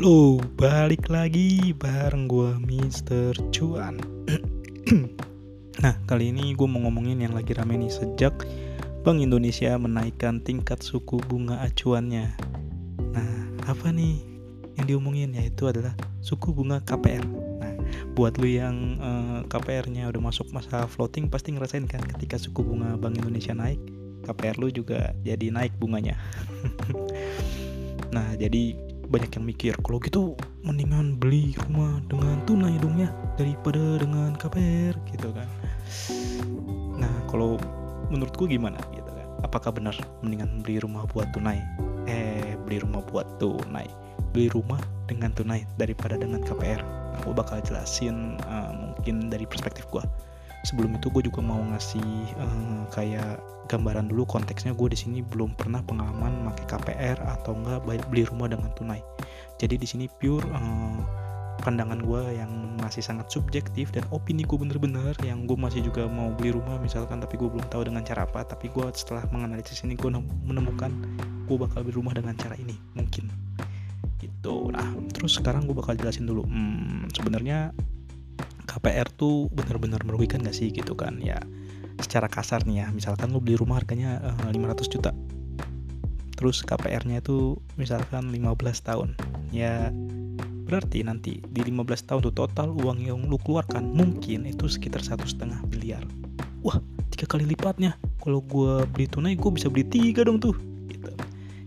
Halo, balik lagi bareng gue Mister Cuan. Nah, kali ini gue mau ngomongin yang lagi rame nih Sejak Bank Indonesia menaikkan tingkat suku bunga acuannya. Nah, apa nih yang diomongin? Yaitu adalah suku bunga KPR Nah, buat lu yang eh, KPR-nya udah masuk masa floating Pasti ngerasain kan ketika suku bunga Bank Indonesia naik KPR lu juga jadi naik bunganya. Nah, jadi banyak yang mikir kalau gitu mendingan beli rumah dengan tunai dong ya daripada dengan KPR gitu kan. Nah kalau menurutku gimana gitu kan? Apakah benar mendingan beli rumah buat tunai? Eh beli rumah buat tunai. Beli rumah dengan tunai daripada dengan KPR aku bakal jelasin uh, mungkin dari perspektif gue sebelum itu gue juga mau ngasih uh, kayak gambaran dulu konteksnya gue di sini belum pernah pengalaman pakai KPR atau enggak beli rumah dengan tunai. Jadi di sini pure uh, pandangan gue yang masih sangat subjektif dan opini gue bener-bener yang gue masih juga mau beli rumah misalkan tapi gue belum tahu dengan cara apa tapi gue setelah menganalisis ini gue menemukan gue bakal beli rumah dengan cara ini mungkin. Gitu. Nah terus sekarang gue bakal jelasin dulu. Hmm, sebenarnya KPR tuh benar-benar merugikan gak sih gitu kan? Ya secara kasar nih ya. Misalkan lu beli rumah harganya uh, eh, 500 juta. Terus KPR-nya itu misalkan 15 tahun. Ya berarti nanti di 15 tahun tuh total uang yang lu keluarkan mungkin itu sekitar satu setengah miliar. Wah tiga kali lipatnya. Kalau gue beli tunai gue bisa beli tiga dong tuh gitu.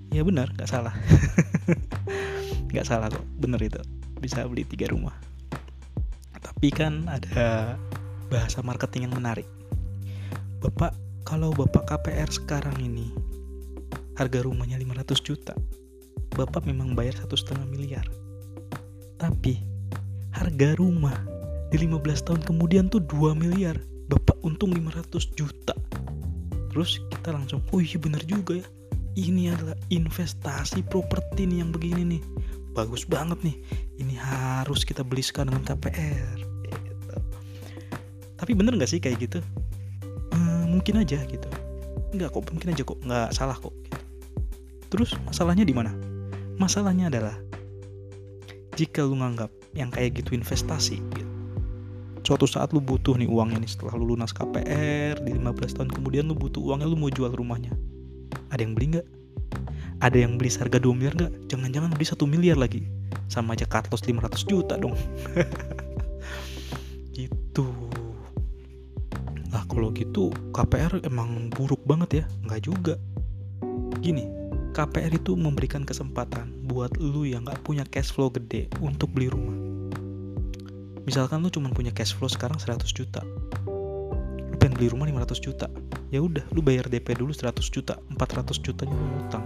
Ya benar nggak salah. Nggak salah kok bener itu. Bisa beli tiga rumah. Tapi kan ada bahasa marketing yang menarik Bapak, kalau Bapak KPR sekarang ini harga rumahnya 500 juta, Bapak memang bayar satu setengah miliar. Tapi harga rumah di 15 tahun kemudian tuh 2 miliar, Bapak untung 500 juta. Terus kita langsung, oh iya bener juga ya. Ini adalah investasi properti nih yang begini nih. Bagus banget nih. Ini harus kita beli sekarang dengan KPR. Gitu. Tapi bener gak sih kayak gitu? Mungkin aja gitu. Nggak kok mungkin aja kok nggak salah kok gitu. terus masalahnya di mana? Masalahnya adalah jika lu nganggap yang kayak gitu investasi gitu suatu saat lu butuh nih uangnya nih setelah lu lunas KPR di 15 tahun kemudian lu butuh uangnya lu mau jual rumahnya. Ada yang beli nggak ada yang beli seharga 2 miliar nggak jangan-jangan beli satu miliar lagi. Sama aja cut loss 500 juta dong kalau gitu KPR emang buruk banget ya? Nggak juga. Gini KPR itu memberikan kesempatan buat lu yang nggak punya cash flow gede untuk beli rumah. Misalkan lu cuma punya cash flow sekarang 100 juta. Lu pengen beli rumah 500 juta. Ya udah lu bayar DP dulu 100 juta 400 jutanya lu utang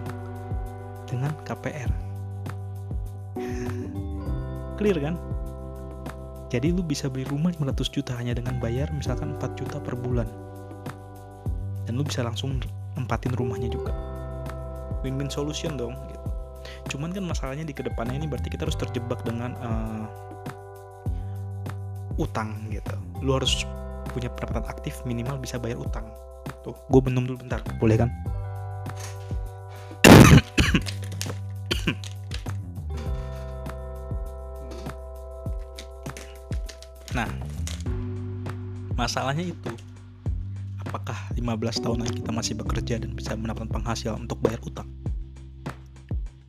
dengan KPR clear kan jadi lu bisa beli rumah 500 juta hanya dengan bayar misalkan 4 juta per bulan. Dan lu bisa langsung nempatin rumahnya juga. Win-win solution dong gitu. Cuman kan masalahnya di ke depannya ini berarti kita harus terjebak dengan uh, utang gitu. Lu harus punya pendapatan aktif minimal bisa bayar utang. Tuh, gue benum dulu bentar, boleh kan? Masalahnya itu apakah 15 tahun lagi kita masih bekerja dan bisa mendapatkan penghasilan untuk bayar utang?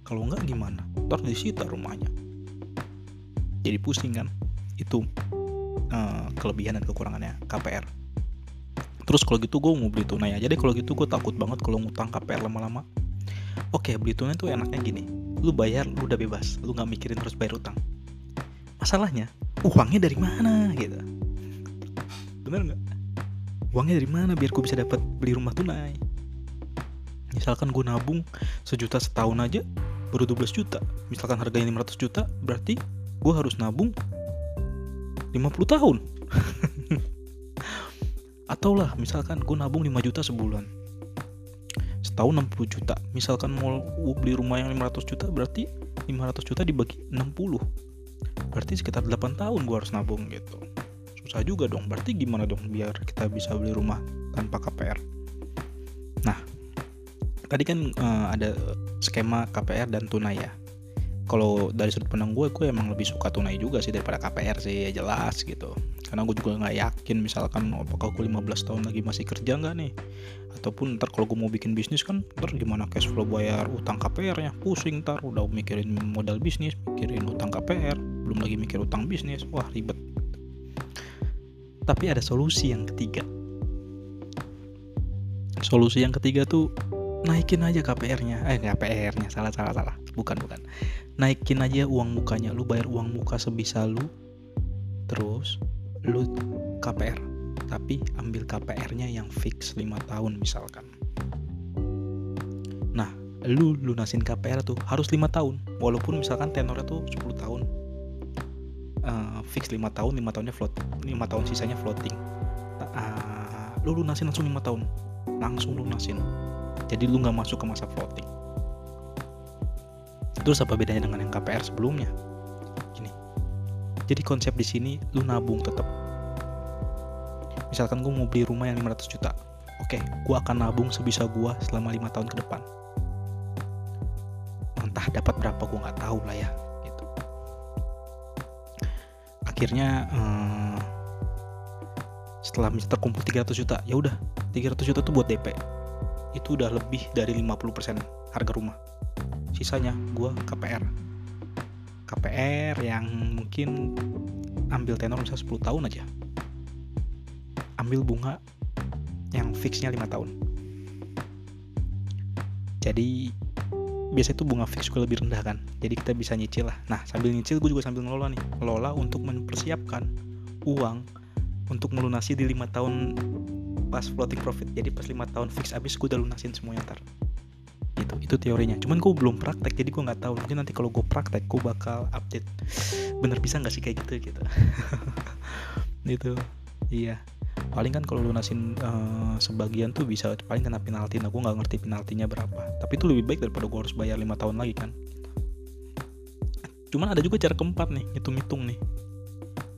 Kalau enggak gimana? Ntar disita rumahnya. Jadi pusing kan? Itu uh, kelebihan dan kekurangannya KPR. Terus kalau gitu gue mau beli tunai aja deh. Kalau gitu gue takut banget kalau ngutang KPR lama-lama. Oke, beli tunai tuh enaknya gini. Lu bayar, lu udah bebas. Lu nggak mikirin terus bayar utang. Masalahnya, uangnya dari mana gitu bener nggak? Uangnya dari mana biar gue bisa dapat beli rumah tunai? Misalkan gue nabung sejuta setahun aja baru 12 juta. Misalkan harganya 500 juta berarti gue harus nabung 50 tahun. Atau lah misalkan gue nabung 5 juta sebulan. Setahun 60 juta. Misalkan mau beli rumah yang 500 juta berarti 500 juta dibagi 60 berarti sekitar 8 tahun gue harus nabung gitu susah juga dong. Berarti gimana dong biar kita bisa beli rumah tanpa KPR nah tadi kan uh, ada skema KPR dan tunai ya. Kalau dari sudut pandang gue gue emang lebih suka tunai juga sih daripada KPR sih ya jelas gitu. Karena gue juga nggak yakin misalkan apakah gue 15 tahun lagi masih kerja nggak nih? Ataupun ntar kalau gue mau bikin bisnis kan ntar gimana cash flow bayar utang KPR nya pusing ntar udah mikirin modal bisnis mikirin utang KPR belum lagi mikir utang bisnis. Wah ribet tapi ada solusi yang ketiga. Solusi yang ketiga tuh naikin aja KPR-nya eh KPR-nya salah salah salah. Bukan bukan. Naikin aja uang mukanya. Lu bayar uang muka sebisa lu terus lu KPR tapi ambil KPR-nya yang fix 5 tahun misalkan. Nah lu lunasin KPR tuh harus lima tahun. Walaupun misalkan tenornya tuh 10 tahun uh, fix 5 tahun 5 tahunnya float 5 tahun sisanya floating. Uh, lu lunasin langsung 5 tahun. Langsung lunasin. Jadi lu nggak masuk ke masa floating. Terus apa bedanya dengan yang KPR sebelumnya? Gini. Jadi konsep di sini lu nabung tetap misalkan gue mau beli rumah yang 500 juta. Oke gue akan nabung sebisa gue selama lima tahun ke depan. Entah dapat berapa gue nggak tahu lah ya akhirnya hmm, setelah terkumpul 300 juta ya udah 300 juta tuh buat DP itu udah lebih dari 50% harga rumah. Sisanya gue KPR KPR yang mungkin ambil tenor misalnya 10 tahun aja. Ambil bunga yang fixnya 5 tahun. Jadi biasanya itu bunga fix juga lebih rendah kan. Jadi kita bisa nyicil lah. Nah sambil nyicil gue juga sambil ngelola nih. Ngelola untuk mempersiapkan uang untuk melunasi di lima tahun pas floating profit. Jadi pas lima tahun fix abis gue udah lunasin semuanya ntar. Gitu itu teorinya. Cuman gue belum praktek jadi gue nggak tahu. Mungkin nanti kalau gue praktek gue bakal update. Bener bisa nggak sih kayak gitu gitu? Gitu. Iya paling kan kalau lunasin uh, sebagian tuh bisa paling kena penalti. Nah gue nggak ngerti penaltinya berapa. Tapi itu lebih baik daripada gue harus bayar lima tahun lagi kan? Cuman ada juga cara keempat nih hitung-hitung nih.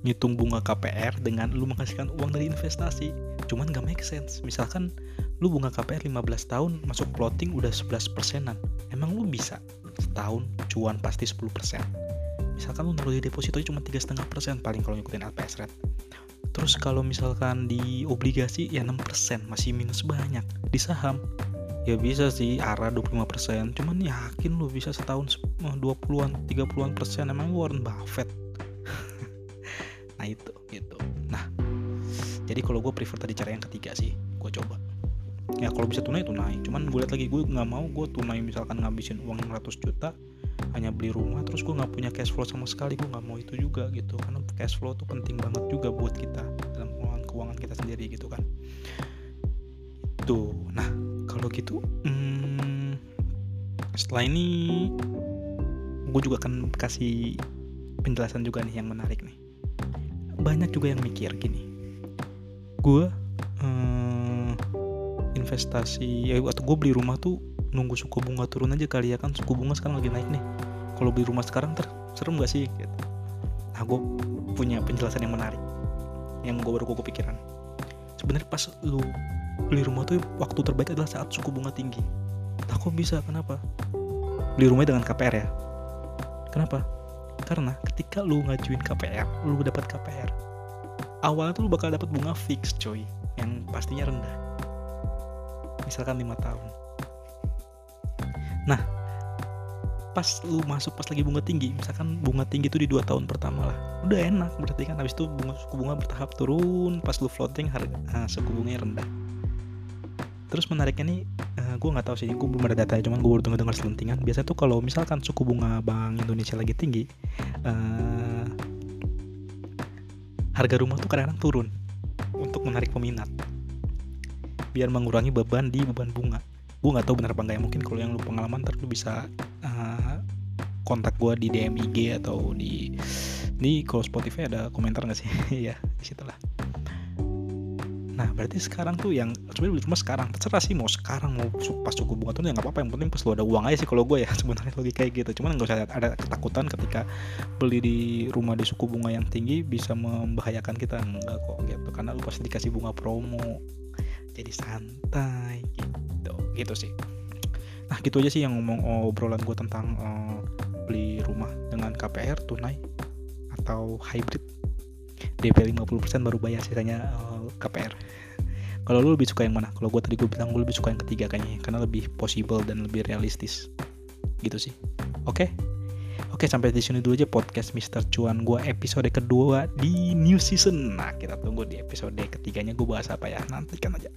Ngitung bunga KPR dengan lu menghasilkan uang dari investasi. Cuman gak make sense. Misalkan lu bunga KPR 15 tahun masuk floating udah 11 persenan. Emang lu bisa? Setahun cuan pasti 10 persen. Misalkan lu naruh di deposito cuma tiga setengah persen paling kalau ngikutin LPS rate terus kalau misalkan di obligasi ya 6 persen masih minus banyak di saham. Ya bisa sih arah 25 persen. Cuman yakin lu bisa setahun 20-an 30-an persen. Emang Warren Buffett? Nah itu gitu. Nah jadi kalau gue prefer tadi cara yang ketiga sih gue coba. Ya kalau bisa tunai tunai. Cuman gue lihat lagi gue nggak mau gue tunai misalkan ngabisin uang 100 juta hanya beli rumah terus gue nggak punya cash flow sama sekali gue nggak mau itu juga gitu. Karena cash flow tuh penting banget juga buat kita dalam pengelolaan keuangan kita sendiri gitu kan. Tuh nah kalau gitu hmm, setelah ini gue juga akan kasih penjelasan juga nih yang menarik nih. Banyak juga yang mikir gini. Gue hmm, investasi ya atau gue beli rumah tuh nunggu suku bunga turun aja kali ya kan suku bunga sekarang lagi naik nih kalau beli rumah sekarang ter serem gak sih gitu. nah gue punya penjelasan yang menarik yang gue baru gue pikiran sebenarnya pas lu beli rumah tuh waktu terbaik adalah saat suku bunga tinggi nah kok bisa kenapa beli rumah dengan KPR ya kenapa karena ketika lu ngajuin KPR, lu dapat KPR. Awalnya tuh lu bakal dapat bunga fix, coy, yang pastinya rendah. Misalkan 5 tahun. Nah, pas lu masuk pas lagi bunga tinggi, misalkan bunga tinggi itu di dua tahun pertama lah, udah enak berarti kan habis itu bunga suku bunga bertahap turun, pas lu floating harga uh, suku bunganya rendah. Terus menariknya nih gue nggak tahu sih gue belum ada datanya cuman gue baru dengar selentingan biasa tuh kalau misalkan suku bunga bank Indonesia lagi tinggi uh, harga rumah tuh kadang-kadang turun untuk menarik peminat biar mengurangi beban di beban bunga gue nggak tahu benar apa enggak ya mungkin kalau yang lu pengalaman ntar lu bisa uh, kontak gue di DM IG atau di di kalau Spotify ada komentar nggak sih? Ya di situlah Nah berarti sekarang tuh yang sebenarnya rumah sekarang. Terserah sih mau sekarang mau pas suku bunga tuh ya nggak apa-apa. Yang penting pas lu ada uang aja sih kalau gue ya. Sebenarnya lagi kayak gitu. Cuman nggak usah ada ketakutan ketika beli di rumah di suku bunga yang tinggi bisa membahayakan kita. Enggak kok gitu. Karena lu pasti dikasih bunga promo jadi santai gitu. Gitu sih. Nah gitu aja sih yang ngomong oh, obrolan gue tentang uh, beli rumah dengan KPR tunai atau hybrid. DP 50% baru bayar sisanya uh, eh, KPR kalau lu lebih suka yang mana? Kalau gue tadi gue bilang gue lebih suka yang ketiga kayaknya karena lebih possible dan lebih realistis. Gitu sih. Oke? okay? Oke sampai di sini dulu aja podcast Mister Cuan gue episode kedua di new season. Nah kita tunggu di episode ketiganya gue bahas apa ya nantikan aja.